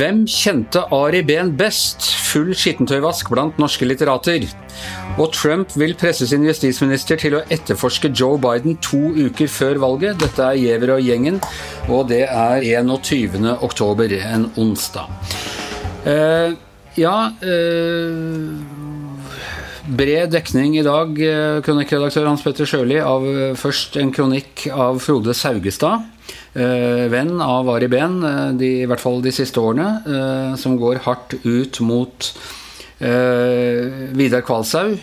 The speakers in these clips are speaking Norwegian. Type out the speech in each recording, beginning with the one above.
Hvem kjente Ari Behn best? Full skittentøyvask blant norske litterater. Og Trump vil presse sin justisminister til å etterforske Joe Biden to uker før valget. Dette er Giæver og gjengen, og det er 21. oktober, en onsdag. Eh, ja eh, Bred dekning i dag, eh, kronikkredaktør Hans Petter Sjøli, av eh, først en kronikk av Frode Saugestad. Eh, venn av Ari Behn, eh, i hvert fall de siste årene, som går hardt ut mot Vidar Kvalshaug.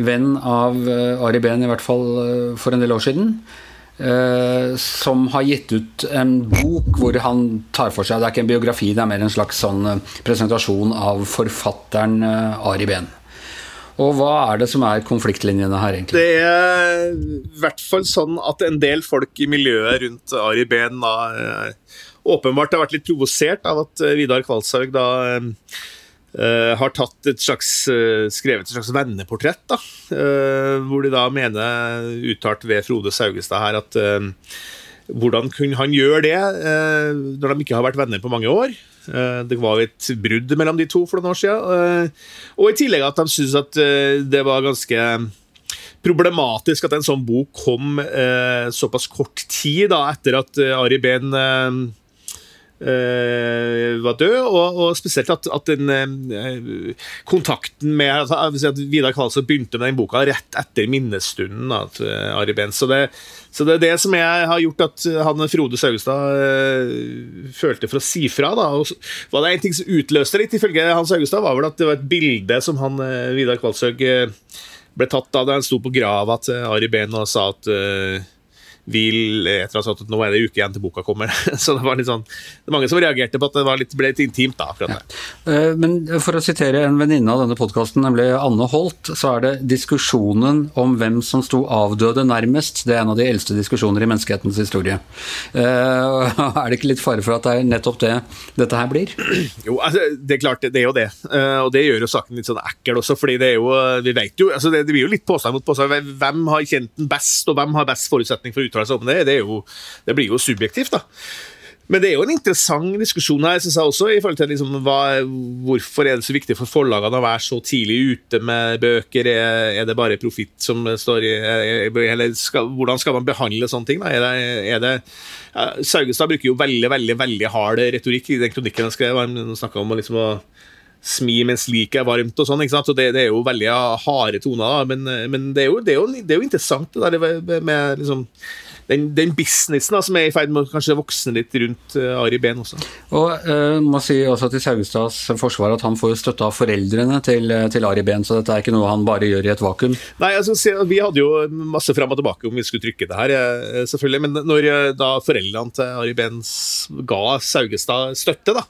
Venn av Ari Behn, i hvert fall for en del år siden. som har gitt ut en bok hvor han tar for seg Det er ikke en biografi, det er mer en slags sånn presentasjon av forfatteren Ari Behn. Og hva er det som er konfliktlinjene her, egentlig? Det er i hvert fall sånn at en del folk i miljøet rundt Ari Behn eh, åpenbart har vært litt provosert av at eh, Vidar Kvalshaug da Uh, har tatt et slags, uh, skrevet et slags venneportrett, da, uh, hvor de da mener, uttalt ved Frode Saugestad her, at hvordan kunne han gjøre det når de ikke har vært venner på mange år? Eh, det var et brudd mellom de to for noen år siden. Eh, og i tillegg at de syntes at eh, det var ganske problematisk at en sånn bok kom såpass kort tid da, etter at Ari Behn var død, og, og spesielt at, at den uh, kontakten med altså, Vidar Kvalsø begynte med den boka rett etter minnestunden til uh, Ari Behn. Så, så, det er det som jeg har gjort at han Frode Saugestad følte for å si fra. Da. Og var det en ting som utløste litt, ifølge Hans Augestad, var vel at det var et bilde som han Vidar Kvalsøg ble tatt av da han sto på grava til Ari Behn og sa at vil etter å ha sagt at nå er det uke igjen til boka kommer. Så det var litt sånn Det er mange som reagerte på at det litt, ble litt intimt, da. akkurat det. Ja. Eh, men for å sitere en venninne av denne podkasten, nemlig Anne Holt, så er det diskusjonen om hvem som sto avdøde nærmest, det er en av de eldste diskusjoner i menneskehetens historie. Eh, er det ikke litt fare for at det er nettopp det dette her blir? Jo, altså, det er klart, det er jo det. Eh, og det gjør jo saken litt sånn ekkel også, fordi det er jo Vi vet jo altså det, det blir jo litt påstand mot påstand. Hvem har kjent den best, og hvem har best forutsetning for å uttale seg om det, det, jo, det blir jo subjektivt, da. Men det er jo en interessant diskusjon her, synes jeg også, i forhold til liksom, hva, hvorfor er det så viktig for forlagene å være så tidlig ute med bøker? Er, er det bare profitt som står i Eller skal, hvordan skal man behandle sånne ting? Da? Er det, er det ja, Saugestad bruker jo veldig veldig, veldig hard retorikk i den kronikken han skrev. Han om liksom, å smi mens liket er varmt og sånn. ikke sant? Så det, det, er jo veldig harde toner, da. men, men det, er jo, det, er jo, det, er jo, interessant det der med liksom den, den, businessen da, som er i ferd med å kanskje voksne litt rundt uh, Ari Behn også. Og uh, må si også til Saugestads forsvar at han får støtte av foreldrene til, eh, til Ari Behn, så dette er ikke noe han bare gjør i et vakuum? Nei, altså, Vi hadde jo masse fram og tilbake om vi skulle trykke det her, selvfølgelig. Men når da foreldrene til Ari Behn ga Saugestad støtte, da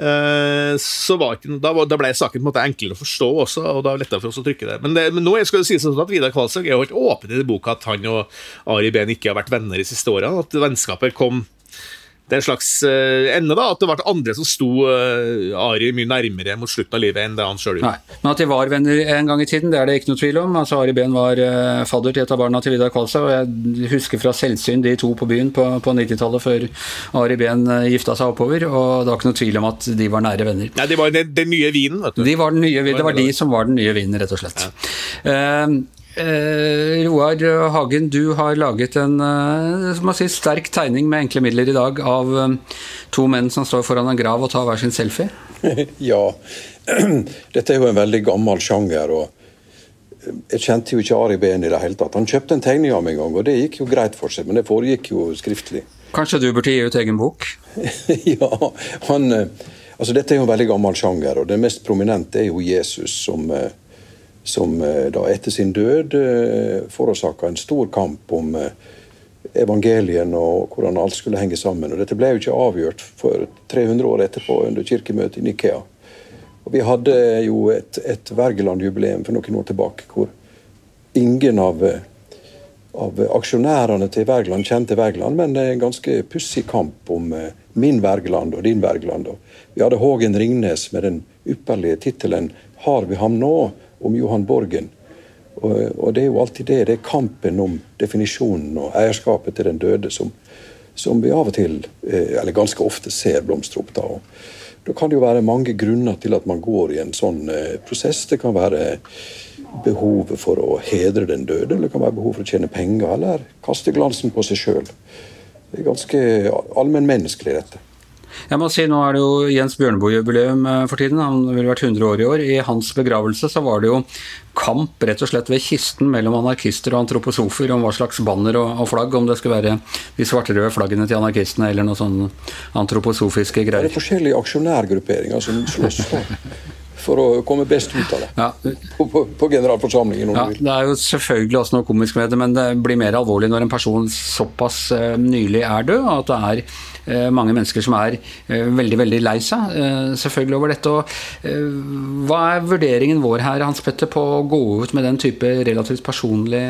så var ikke, da, da, ble saken på en måte enklere å forstå også, og da letta for oss å trykke det. Men, det, men nå skal det sies sånn at Vidar Kvalshaug er jo helt åpen i boka at han og Ari Behn ikke har vært venner de siste årene. At vennskapet kom en slags uh, ende, da, at det var andre som sto uh, Ari mye nærmere mot slutten av livet enn det han sjøl gjorde. Nei, Men at de var venner en gang i tiden, det er det ikke noe tvil om. Altså, Ari Behn var uh, fadder til et av barna til Vidar Kvalstad, og jeg husker fra selvsyn de to på byen på, på 90-tallet, før Ari Behn gifta seg oppover, og det var ikke noe tvil om at de var nære venner. Nei, de var den, den nye vinen, vet du. De var den nye, det var de som var den nye vinen, rett og slett. Ja. Eh, Roar Hagen, du har laget en eh, si, sterk tegning med enkle midler i dag av eh, to menn som står foran en grav og tar hver sin selfie. ja. Dette er jo en veldig gammel sjanger. og Jeg kjente jo ikke Ari Behn i det hele tatt. Han kjøpte en tegning av meg en gang, og det gikk jo greit for seg, men det foregikk jo skriftlig. Kanskje du burde gi ut egen bok? ja. han... Eh, altså Dette er jo en veldig gammel sjanger, og det mest prominente er jo Jesus som eh, som eh, da etter sin død eh, forårsaka en stor kamp om eh, evangelien og hvordan alt skulle henge sammen. Og Dette ble jo ikke avgjort for 300 år etterpå under kirkemøtet i Nikea. Og Vi hadde jo et, et Wergeland-jubileum for noen år tilbake hvor ingen av, av aksjonærene til Wergeland kjente Wergeland, men en ganske pussig kamp om min Wergeland og din Wergeland. Vi hadde Hågen Ringnes med den ypperlige tittelen 'Har vi ham nå?' Om Johan Borgen. Og, og, det er jo alltid det. Det er kampen om definisjonen og eierskapet til den døde som, som vi av og til, eh, eller ganske ofte, ser blomstre opp. da. Og da kan det jo være mange grunner til at man går i en sånn eh, prosess. Det kan være behovet for å hedre den døde, eller det kan være behov for å tjene penger, eller kaste glansen på seg sjøl. Det er ganske allmennmenneskelig, dette. Jeg må si, Nå er det jo Jens Bjørneboe-jubileum eh, for tiden. Han ville vært 100 år i år. I hans begravelse så var det jo kamp rett og slett ved kisten mellom anarkister og antroposofer om hva slags banner og, flagg, om det skulle være de svarte-røde flaggene til anarkistene eller noe sånn antroposofiske greier. Det er forskjellige aksjonærgrupperinger som slåss for å komme best ut av det ja. på, på, på, generalforsamlingen. Ja, det er jo selvfølgelig også noe komisk med det, men det blir mer alvorlig når en person såpass uh, nylig er død, at det er mange mennesker som er eh, veldig veldig lei seg eh, selvfølgelig over dette. og Hva er vurderingen vår her Hans Petter, på å gå ut med den type relativt personlig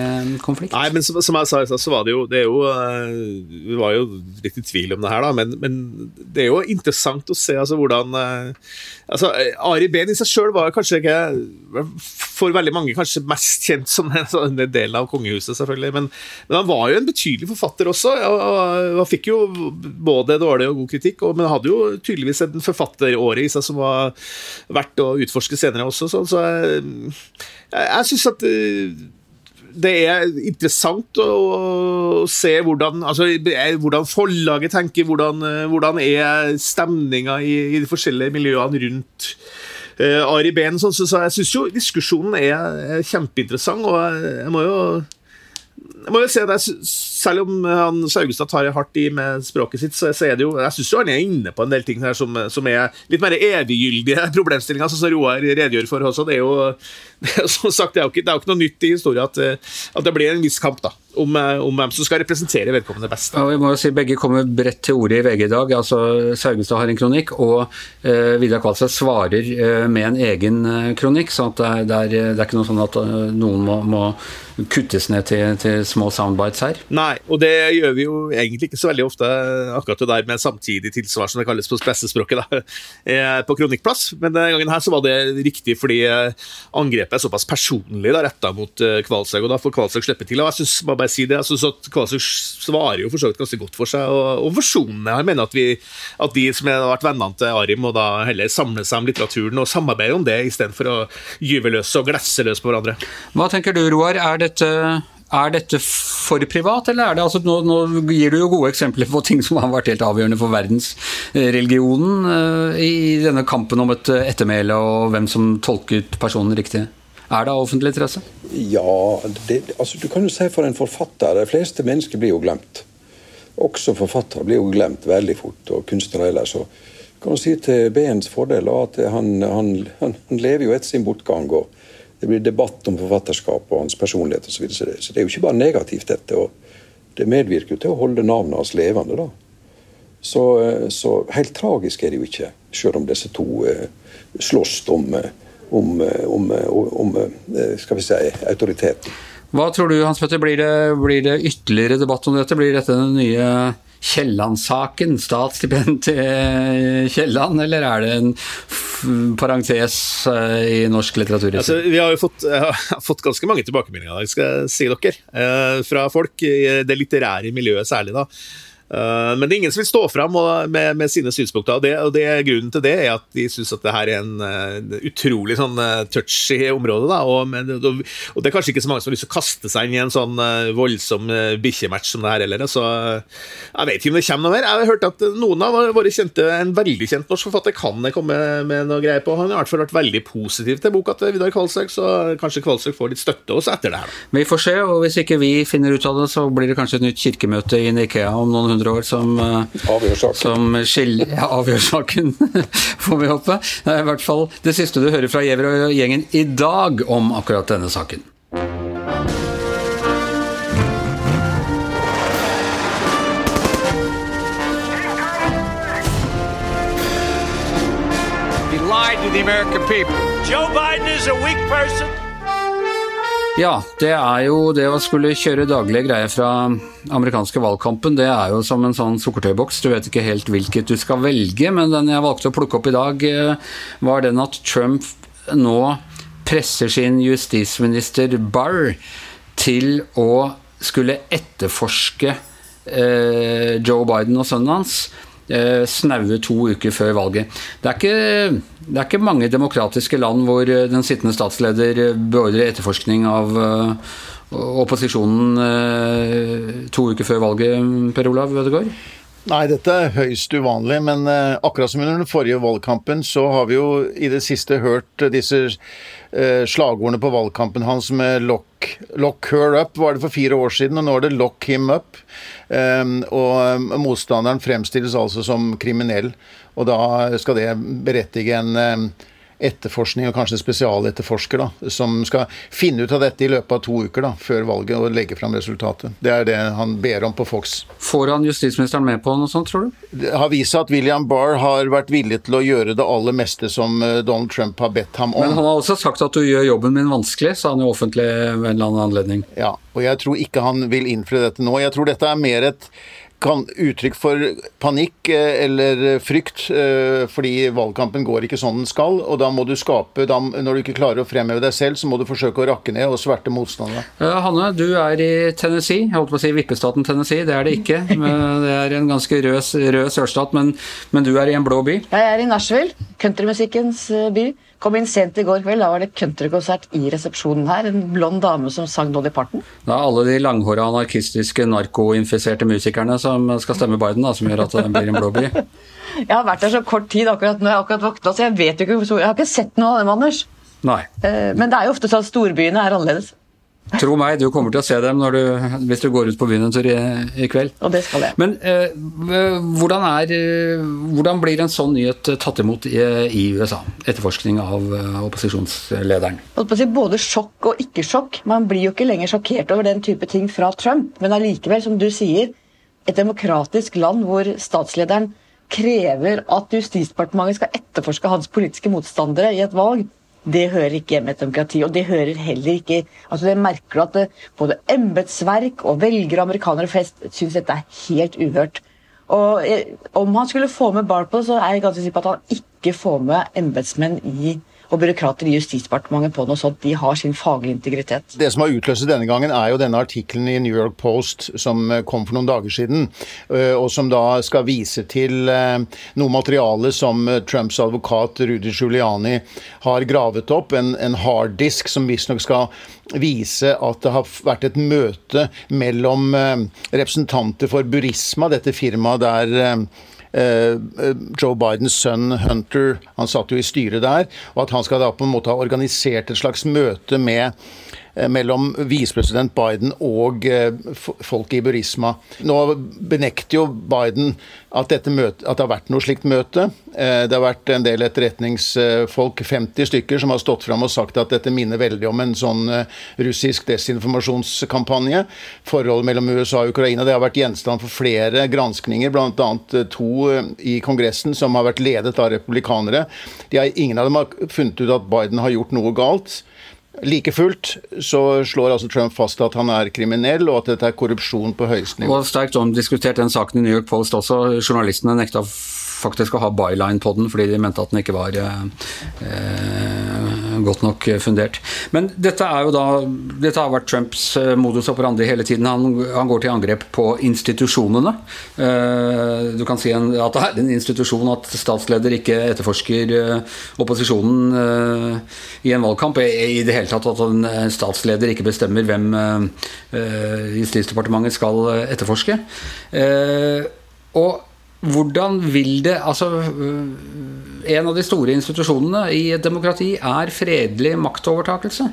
konflikt? Nei, men Som, jeg sa, så var det jo, det jo Vi var jo litt i tvil om det her, da, men, men det er jo interessant å se altså, hvordan altså, Ari Behn i seg sjøl var kanskje ikke for veldig mange kanskje mest kjent som en del av kongehuset, selvfølgelig. Men, men, han var jo en betydelig forfatter også. og, og Han fikk jo både dårlig og god kritikk, og, men hadde jo tydeligvis en forfatteråre i seg som var verdt å utforske senere også. Så, så jeg, jeg, syns at eh, det er interessant å se hvordan, altså, hvordan forlaget tenker, hvordan, hvordan er stemninga i, i, de forskjellige miljøene rundt uh, Ari Behn. Så, så, så, jeg syns jo diskusjonen er, er, kjempeinteressant, og jeg, jeg må jo jeg må jo si det, Selv om han Saugestad tar hardt i med språket sitt, så, er det jo Jeg syns han er inne på en del ting her som, som er litt mer eviggyldige problemstillinger, sånn som Roar redegjør for også. Det er jo, det som sagt, det er jo ikke, det er jo ikke noe nytt i historien at, at det blir en viss kamp, da om, eh, om, hvem som skal representere vedkommende best. Ja, vi må jo si Begge kommer bredt til orde i VG i dag. altså Saugestad har en kronikk, og eh, Vidar Kvalseth svarer eh, med en egen uh, kronikk. så det er, det, er, det, er, ikke noe sånn at noen må, må kuttes ned til, til, små soundbites her. Nei, og det gjør vi jo egentlig ikke så veldig ofte, akkurat det der med samtidig tilsvar, som det kalles på pressespråket, da, på kronikkplass. Men denne gangen her så var det riktig fordi angrepet er såpass personlig da, retta mot Kvalshaug, og da får Kvalshaug slippe til. og jeg synes bare si det. Altså, så Kvasuk svarer jo for så vidt ganske godt for seg, og, og versjonene Jeg mener at, vi, at de som har vært vennene til Arim, og da heller samle seg om litteraturen og samarbeide om det, istedenfor å gyve løs og glesse løs på hverandre. Hva tenker du, Roar? Er dette er dette for privat, eller er det altså, nå, nå, gir du jo gode eksempler på ting som har vært helt avgjørende for verdensreligionen eh, i denne kampen om et ettermæle og hvem som tolket personen riktig. Er det av offentlig interesse? Ja, det, altså du kan jo si for en forfatter De fleste mennesker blir jo glemt. Også forfattere blir jo glemt veldig fort, og kunstnere ellers. Så kan du si til BNs fordel at han, han, han, lever jo etter sin bortgang. og Det blir debatt om forfatterskap og hans personlighet osv. Så, videre. så, det, så det er jo ikke bare negativt, dette. og Det medvirker jo til å holde navnet hans levende. da. Så, så, helt tragisk er det jo ikke, selv om disse to eh, slåss om eh, om, eh, om, eh, om eh, skal vi si, autoriteten. Hva tror du, Hans Petter, blir det, blir det ytterligere debatt om dette? Blir dette den nye Kielland-saken, statsstipend til Kielland, eller er det en parentes i norsk litteratur? Altså, vi har jo fått, har fått, ganske mange tilbakemeldinger, skal jeg si dere, fra folk i det litterære miljøet særlig. da, Eh, men det er ingen som vil stå fram med, med, sine synspunkter. Og, det, og det, grunnen til det er at de syns at det her er en uh, utrolig sånn uh, touchy område. Da, og, men, og, og, det er kanskje ikke så mange som har lyst til å kaste seg inn i en sånn uh, voldsom bikkjematch som det her heller. Så jeg vet ikke om det kommer noe mer. Jeg har hørt at noen av våre kjente, en veldig kjent norsk forfatter kan det komme med noe greier på. Han har i hvert fall vært veldig positiv til boka til Vidar Kvalsøk, så kanskje Kvalsøk får litt støtte også etter det her. Vi får se, og hvis ikke vi finner ut av det, så blir det kanskje et nytt kirkemøte i Nikea om noen hundre 100 år som, eh, avgjør saken. Som skiller, ja, avgjør saken, får vi håpe. Det er i hvert fall det siste du hører fra Giæver og gjengen i dag om akkurat denne saken. He lied to the American people. Joe Biden is a weak person. Ja, det er jo det å skulle kjøre daglige greier fra amerikanske valgkampen. Det er jo som en sånn sukkertøyboks. Du vet ikke helt hvilket du skal velge, men den jeg valgte å plukke opp i dag, eh, var den at Trump nå presser sin justisminister Barr til å skulle etterforske eh, Joe Biden og sønnen hans snaue to uker før valget. Det er, ikke, det er, ikke, mange demokratiske land hvor den sittende statsleder beordrer etterforskning av opposisjonen to uker før valget, Per Olav Ødegaard? Nei, dette er høyst uvanlig, men uh, akkurat som under den forrige valgkampen, så har vi jo i det siste hørt disse uh, slagordene på valgkampen hans med lock, lock, her up', var det for fire år siden, og nå er det 'lock him up'. Um, og motstanderen fremstilles altså som kriminell, og da skal det berettige en etterforskning, og kanskje spesialetterforsker, da, som skal finne ut av dette i løpet av to uker da, før valget og legge fram resultatet. Det er det han ber om på Fox. Får han justisministeren med på noe sånt, tror du? Det har vist seg at William Barr har vært villig til å gjøre det aller meste som eh, Donald Trump har bedt ham om. Men han har også sagt at du gjør jobben min vanskelig, sa han jo offentlig ved en eller annen anledning. Ja, og jeg tror ikke han vil innfri dette nå. Jeg tror dette er mer et kan, uttrykk for panikk eh, eller frykt, eh, fordi valgkampen går ikke sånn den skal. Og da må du skape da, Når du ikke klarer å fremheve deg selv, så må du forsøke å rakke ned og sverte motstanderne. Uh, Hanne, du er i Tennessee. Jeg holdt på å si vippestaten Tennessee. Det er det ikke. det er en ganske rød, rød sørstat, men, men, du er i en blå by? Jeg er i Nashville, countrymusikkens by. Kom inn sent i går kveld, da var det countrykonsert i resepsjonen her. En blond dame som sang Dolly Parton. Da er alle de langhåra, anarkistiske, narkoinfiserte musikerne som skal stemme Biden, da, som gjør at det blir en blå by. jeg har vært der så kort tid akkurat når jeg akkurat våkna, så jeg vet jo ikke Jeg har ikke sett noe av dem, Anders. Nei. Eh, men det er jo ofte sånn at storbyene er annerledes. Tro meg, du kommer til å se dem du, hvis du går ut på byen en tur i, i, kveld. Og det skal jeg. Men eh, hvordan, er, eh, hvordan, blir en sånn nyhet tatt imot i, i USA? Etterforskning av uh, opposisjonslederen. Både sjokk og ikke sjokk. Man blir jo ikke lenger sjokkert over den type ting fra Trump. Men allikevel, som du sier, et demokratisk land hvor statslederen krever at Justisdepartementet skal etterforske hans politiske motstandere i et valg det hører ikke hjemme i et demokrati. Og det hører heller ikke altså Det merker du at det, både embetsverk og velgere amerikanere flest syns dette er helt uhørt. Og eh, Om han skulle få med Barr på det, så er jeg ganske sikker på at han ikke får med embetsmenn i og byråkrater i Justisdepartementet på noe sånt. De har sin faglige integritet. Det som har utløst denne gangen, er jo denne artikkelen i New York Post som eh, kom for noen dager siden, eh, og som da skal vise til eh, noe materiale som Trumps advokat Rudy Giuliani har gravet opp. En, en harddisk som visstnok skal vise at det har vært et møte mellom representanter for Burisma, dette firmaet der Joe Bidens sønn Hunter han satt jo i styret der, og at han skal da på en måte ha organisert et slags møte med Eh, mellom visepresident Biden og folket folk i Burisma. Nå benekter jo Biden at, møte, at, det har vært noe slikt møte. Eh, det har vært en del etterretningsfolk, 50 stykker, som har stått fram og sagt at dette minner veldig om en sånn russisk desinformasjonskampanje. Forholdet mellom USA og Ukraina det har vært gjenstand for flere granskninger, bl.a. to i Kongressen som har vært ledet av republikanere. Har, ingen av dem har funnet ut at Biden har gjort noe galt. Like fullt så slår altså Trump fast at han er kriminell, og at dette er korrupsjon på høyeste nivå. Og sterkt omdiskutert den saken i New York Post også. Journalistene nekta faktisk å ha byline på den fordi de mente at den ikke var eh, eh, godt nok fundert. Men dette da Dette har vært Trumps eh, modus operandi hele tiden. Han, han går til angrep på institusjonene. Eh, du kan si en, at det er en institusjon at statsleder ikke etterforsker eh, opposisjonen eh, i en valgkamp. I, det hele tatt at en statsleder ikke bestemmer hvem Justisdepartementet skal etterforske. og hvordan vil det Altså, en av de store institusjonene i et demokrati er fredelig maktovertakelse.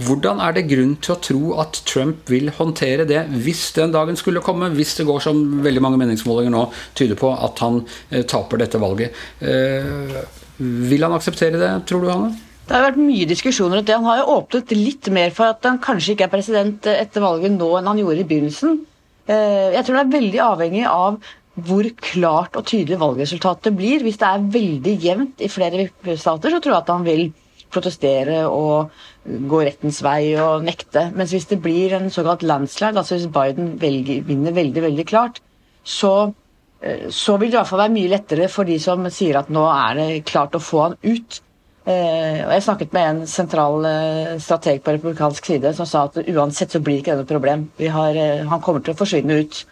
Hvordan er det grunn til å tro at Trump vil håndtere det hvis den dagen skulle komme? Hvis det går som veldig mange meningsmålinger nå tyder på at han eh, taper dette valget. Eh, vil han akseptere det, tror du, Hanne? Det har vært mye diskusjoner rundt det. Han har jo åpnet litt mer for at han kanskje ikke er president etter valget nå enn han gjorde i begynnelsen. Eh, jeg tror det er veldig avhengig av hvor klart og tydelig valgresultatet blir. Hvis det er veldig jevnt i flere stater, så tror jeg at han vil protestere og gå rettens vei og nekte. Mens hvis det blir en såkalt landslide, altså hvis Biden velger, vinner veldig, veldig klart, så, eh, så vil det i hvert fall være mye lettere for de som sier at nå er det klart å få han ut. Eh, og Jeg snakket med en sentral eh, strateg på republikansk side som sa at uansett så blir det ikke det noe problem. Har, han kommer til å forsvinne ut.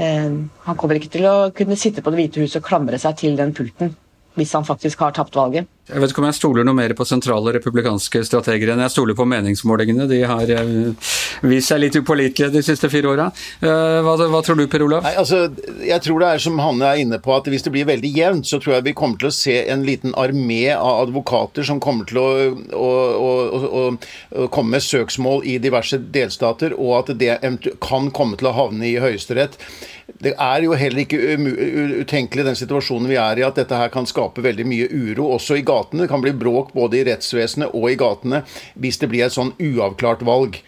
Eh, han kommer ikke til å kunne sitte på Det hvite huset og klamre seg til den pulten hvis han faktisk har tapt valget. Jeg vet ikke om jeg stoler noe mer på sentrale republikanske strateger enn jeg stoler på meningsmålingene. De har uh, vist seg litt upålitelige de siste fire åra. Uh, hva, hva, tror du, Per Olav? Nei, altså, jeg tror det er som Hanne er inne på, at hvis det blir veldig jevnt, så tror jeg vi kommer til å se en liten armé av advokater som kommer til å, å, å, å komme med søksmål i diverse delstater, og at det kan komme til å havne i Høyesterett. Det er jo heller ikke utenkelig den situasjonen vi er i, at dette her kan skape veldig mye uro også i gatene. Det kan bli bråk både i rettsvesenet og i gatene hvis det blir et sånn uavklart valg.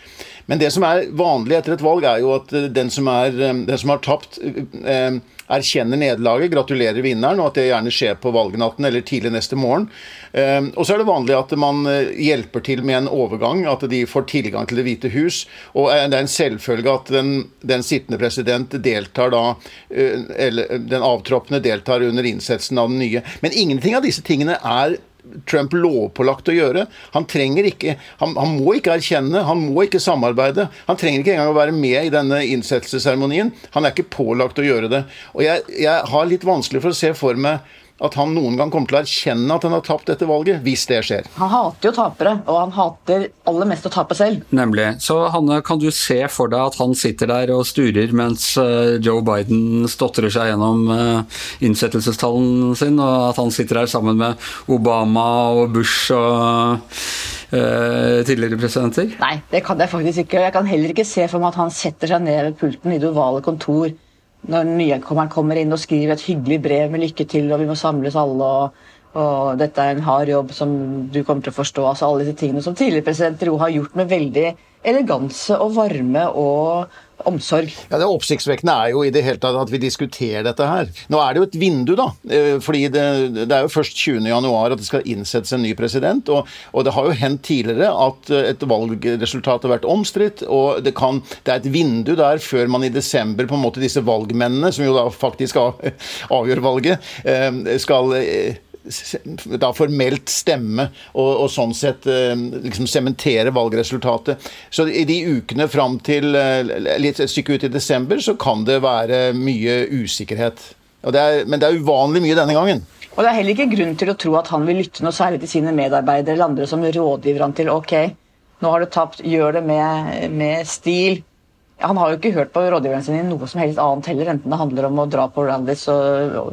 Men det som er vanlig etter et valg, er jo at den som, er, den som har tapt, eh, erkjenner nederlaget, gratulerer vinneren, og at det gjerne skjer på valgnatten eller tidlig neste morgen. Og så er det vanlig at man eh, hjelper til med en overgang, at de får tilgang til Det hvite hus. Og det er en selvfølge at den, den sittende president deltar da, eh, eller den avtroppende deltar under innsettelsen av den nye. Men ingenting av disse tingene er Trump lovpålagt å gjøre. Han trenger ikke, han, han, må ikke erkjenne, han må ikke samarbeide. Han trenger ikke engang å være med i denne innsettelsesseremonien. Han er ikke pålagt å gjøre det. Og jeg, jeg har litt vanskelig for å se for meg at han noen gang kommer til å erkjenne at han har tapt dette valget, hvis det skjer. Han hater jo tapere, og han hater aller mest å tape selv. Nemlig. Så Hanne, kan du se for deg at han sitter der og sturer mens eh, Joe Biden stotrer seg gjennom eh, innsettelsestallen sin, og at han sitter der sammen med Obama og Bush og uh, tidligere presidenter? Nei, det kan jeg faktisk ikke. Jeg kan heller ikke se for meg at han setter seg ned ved pulten i det ovale kontor når nyankommeren kommer inn og skriver et hyggelig brev med lykke til, og vi må samles alle, og, og dette er en hard jobb som du kommer til å forstå. altså Alle disse tingene som tidligere presidenter har gjort med veldig eleganse og varme og omsorg. Ja, Det oppsiktsvekkende er jo i det hele tatt at vi diskuterer dette her. Nå er det jo et vindu, da. Eh, fordi det, det er jo først 20.1 at det skal innsettes en ny president. Og, og, det har jo hendt tidligere at eh, et valgresultat har vært omstridt. Og det, kan, det er et vindu der før man i desember på en måte disse valgmennene, som jo da faktisk avgjør valget, eh, skal da formelt stemme og, og sånn sett eh, liksom sementere valgresultatet. Så i de ukene fram til eh, litt stykke ut i desember så kan det være mye usikkerhet. Det er, men det er uvanlig mye denne gangen. Og Det er heller ikke grunn til å tro at han vil lytte noe særlig til sine medarbeidere eller andre som rådgiver han til ok, nå har du tapt, gjør det med, med stil. Han har jo ikke hørt på rådgiverne sine i noe som helst annet heller, enten det handler om å dra på rallies og, og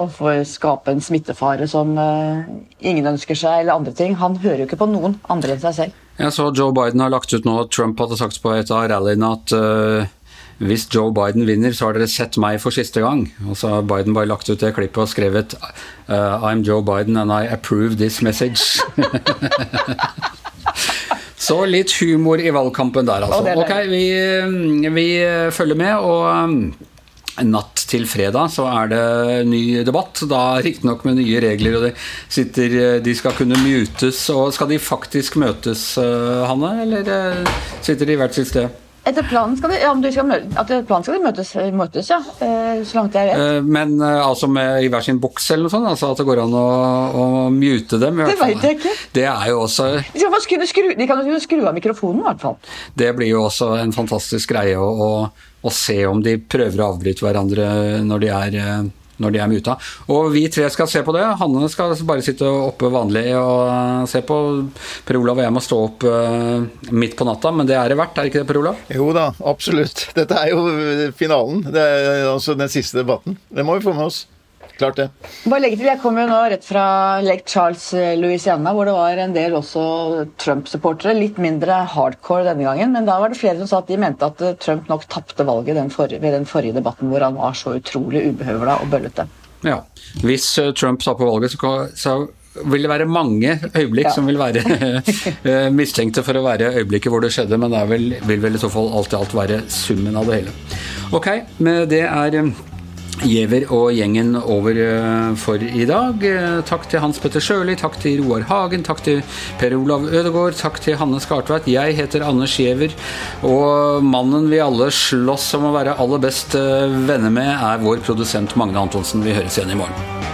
og for skape en smittefare som uh, ingen ønsker seg, eller andre ting. Han hører jo ikke på noen andre enn seg selv. Jeg så Joe Biden har lagt ut nå at Trump hadde sagt på et av rallyene at uh, hvis Joe Biden vinner, så har dere sett meg for siste gang. Og så har Biden bare lagt ut det klippet og skrevet uh, I'm Joe Biden and I approve this message. så litt humor i valgkampen der, altså. Ok, vi, vi følger med. og natt til fredag så er det ny debatt. Da riktignok med nye regler, og de, sitter, de skal kunne mutes. og Skal de faktisk møtes, eh, Hanne, eller eh, sitter de hvert sitt sted? Etter planen skal de, ja, skal, etter planen skal de møtes, møtes, ja. Så langt jeg vet. Men altså med, i hver sin boks eller noe sånt? Altså at det går an å, å mute dem? det veit jeg ikke. Det er jo også De, kan skru, de kan jo skru av mikrofonen, i hvert fall. Det blir jo også en fantastisk greie å, å å se om de prøver å avbryte hverandre når de er eh, når de er muta. Og vi tre skal se på det. Hanne skal bare sitte oppe vanlig og se på. Per Olav og jeg må stå opp uh, midt på natta, men det er det verdt, er ikke det, Per Olav? Jo da, absolutt. Dette er jo finalen. Det er altså den siste debatten. Det må vi få med oss klart det. Bare legge til, Jeg kommer jo nå rett fra Lake Charles, eh, Louisiana, hvor det var en del også Trump-supportere. Litt mindre hardcore denne gangen, men da var det flere som sa at de mente at eh, Trump nok tapte valget den forrige, ved den forrige debatten, hvor han var så utrolig ubehøvla og bøllete. Ja, Hvis Trump Trump taper valget, så, så vil det være mange øyeblikk ja. som vil være mistenkte for å være øyeblikket hvor det skjedde, men det vel, vil vel i så fall alt i alt være summen av det hele. Ok, men det er Giæver og gjengen over eh, for i dag. Eh, takk til Hans Petter Sjøli, takk til Roar Hagen, takk til Per Olav Ødegaard, takk til Hanne Skartveit. Jeg heter Anders Giæver, og mannen vi alle slåss om å være aller best eh, venner med, er vår produsent Magne Antonsen. Vi høres igjen i morgen.